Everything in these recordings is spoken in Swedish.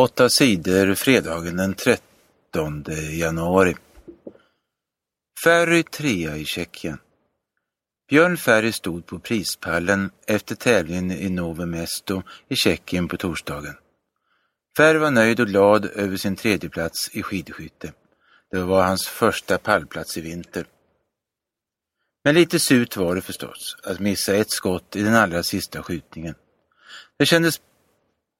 Åtta sidor fredagen den 13 januari. Ferry trea i Tjeckien. Björn Ferry stod på prispallen efter tävlingen i Nove Mesto i Tjeckien på torsdagen. Ferry var nöjd och glad över sin tredjeplats i skidskytte. Det var hans första pallplats i vinter. Men lite surt var det förstås att missa ett skott i den allra sista skjutningen. Det kändes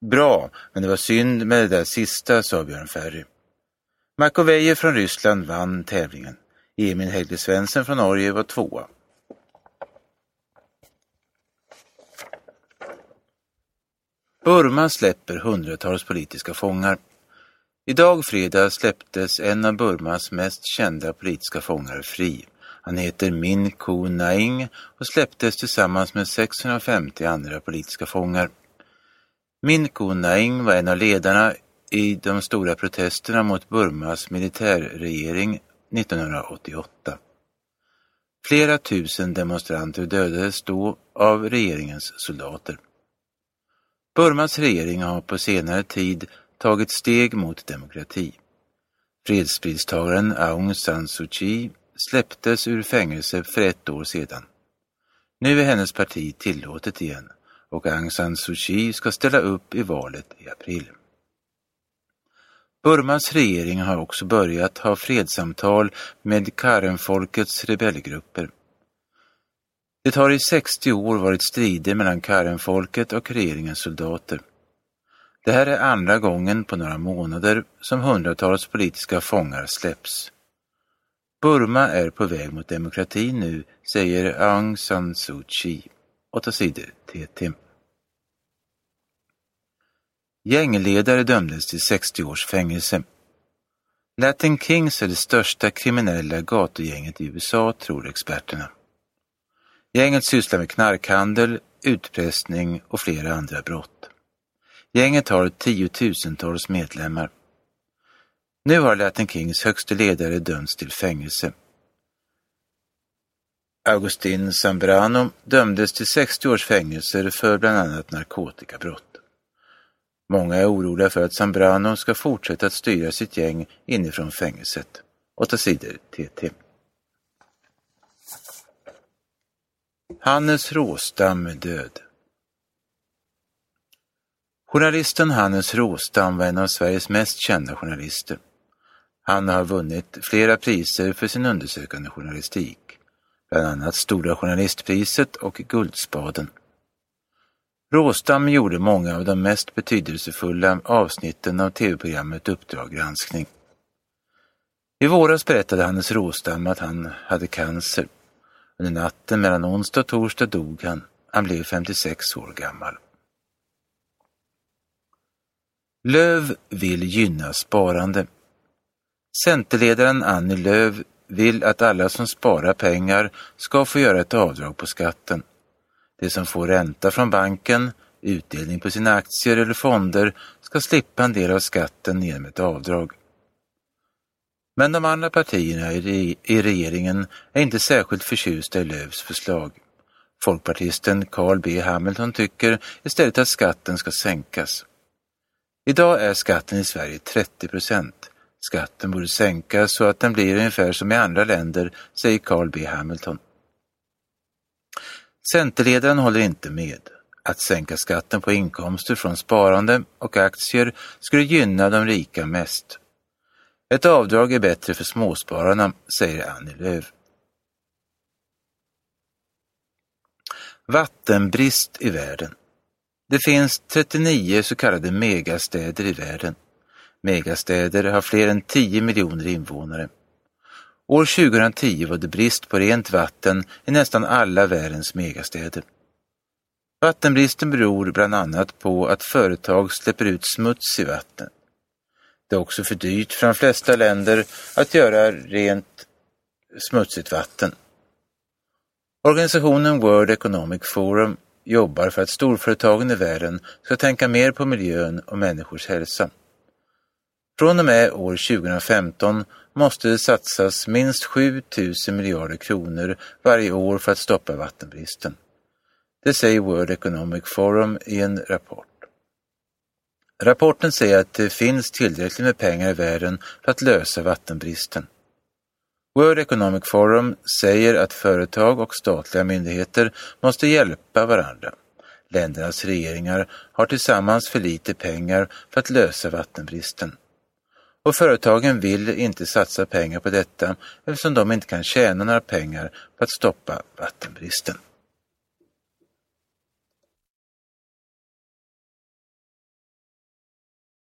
bra, men det var synd med det där sista, sa Björn Ferry. Makovejev från Ryssland vann tävlingen. Emil Helge Svensson från Norge var tvåa. Burma släpper hundratals politiska fångar. Idag fredag släpptes en av Burmas mest kända politiska fångar fri. Han heter Min Ku Naing och släpptes tillsammans med 650 andra politiska fångar. Min Kunaing var en av ledarna i de stora protesterna mot Burmas militärregering 1988. Flera tusen demonstranter dödades då av regeringens soldater. Burmas regering har på senare tid tagit steg mot demokrati. Fredspristagaren Aung San Suu Kyi släpptes ur fängelse för ett år sedan. Nu är hennes parti tillåtet igen och Aung San Suu Kyi ska ställa upp i valet i april. Burmas regering har också börjat ha fredssamtal med Karen-folkets rebellgrupper. Det har i 60 år varit strider mellan Karen-folket och regeringens soldater. Det här är andra gången på några månader som hundratals politiska fångar släpps. Burma är på väg mot demokrati nu, säger Aung San Suu Kyi. Åtta sidor TT. Gängledare dömdes till 60 års fängelse. Latin Kings är det största kriminella gatugänget i USA, tror experterna. Gänget sysslar med knarkhandel, utpressning och flera andra brott. Gänget har tiotusentals medlemmar. Nu har Latin Kings högste ledare dömts till fängelse. Augustin Zambrano dömdes till 60 års fängelse för bland annat narkotikabrott. Många är oroliga för att Zambrano ska fortsätta att styra sitt gäng inifrån fängelset. Åtta sidor TT. Hannes Råstam är död. Journalisten Hannes Råstam var en av Sveriges mest kända journalister. Han har vunnit flera priser för sin undersökande journalistik, bland annat Stora Journalistpriset och Guldspaden. Råstam gjorde många av de mest betydelsefulla avsnitten av tv-programmet Uppdrag granskning. I våras berättade Hannes Råstam att han hade cancer. Under natten mellan onsdag och torsdag dog han. Han blev 56 år gammal. Löv vill gynna sparande. Centerledaren Annie Lööf vill att alla som sparar pengar ska få göra ett avdrag på skatten. De som får ränta från banken, utdelning på sina aktier eller fonder ska slippa en del av skatten genom ett avdrag. Men de andra partierna i regeringen är inte särskilt förtjusta i Lööfs förslag. Folkpartisten Carl B Hamilton tycker istället att skatten ska sänkas. Idag är skatten i Sverige 30 procent. Skatten borde sänkas så att den blir ungefär som i andra länder, säger Carl B Hamilton. Centerledaren håller inte med. Att sänka skatten på inkomster från sparande och aktier skulle gynna de rika mest. Ett avdrag är bättre för småspararna, säger Annie Lööf. Vattenbrist i världen. Det finns 39 så kallade megastäder i världen. Megastäder har fler än 10 miljoner invånare. År 2010 var det brist på rent vatten i nästan alla världens megastäder. Vattenbristen beror bland annat på att företag släpper ut smuts i vatten. Det är också för dyrt för de flesta länder att göra rent smutsigt vatten. Organisationen World Economic Forum jobbar för att storföretagen i världen ska tänka mer på miljön och människors hälsa. Från och med år 2015 måste det satsas minst 7 000 miljarder kronor varje år för att stoppa vattenbristen. Det säger World Economic Forum i en rapport. Rapporten säger att det finns tillräckligt med pengar i världen för att lösa vattenbristen. World Economic Forum säger att företag och statliga myndigheter måste hjälpa varandra. Ländernas regeringar har tillsammans för lite pengar för att lösa vattenbristen. Och företagen vill inte satsa pengar på detta eftersom de inte kan tjäna några pengar på att stoppa vattenbristen.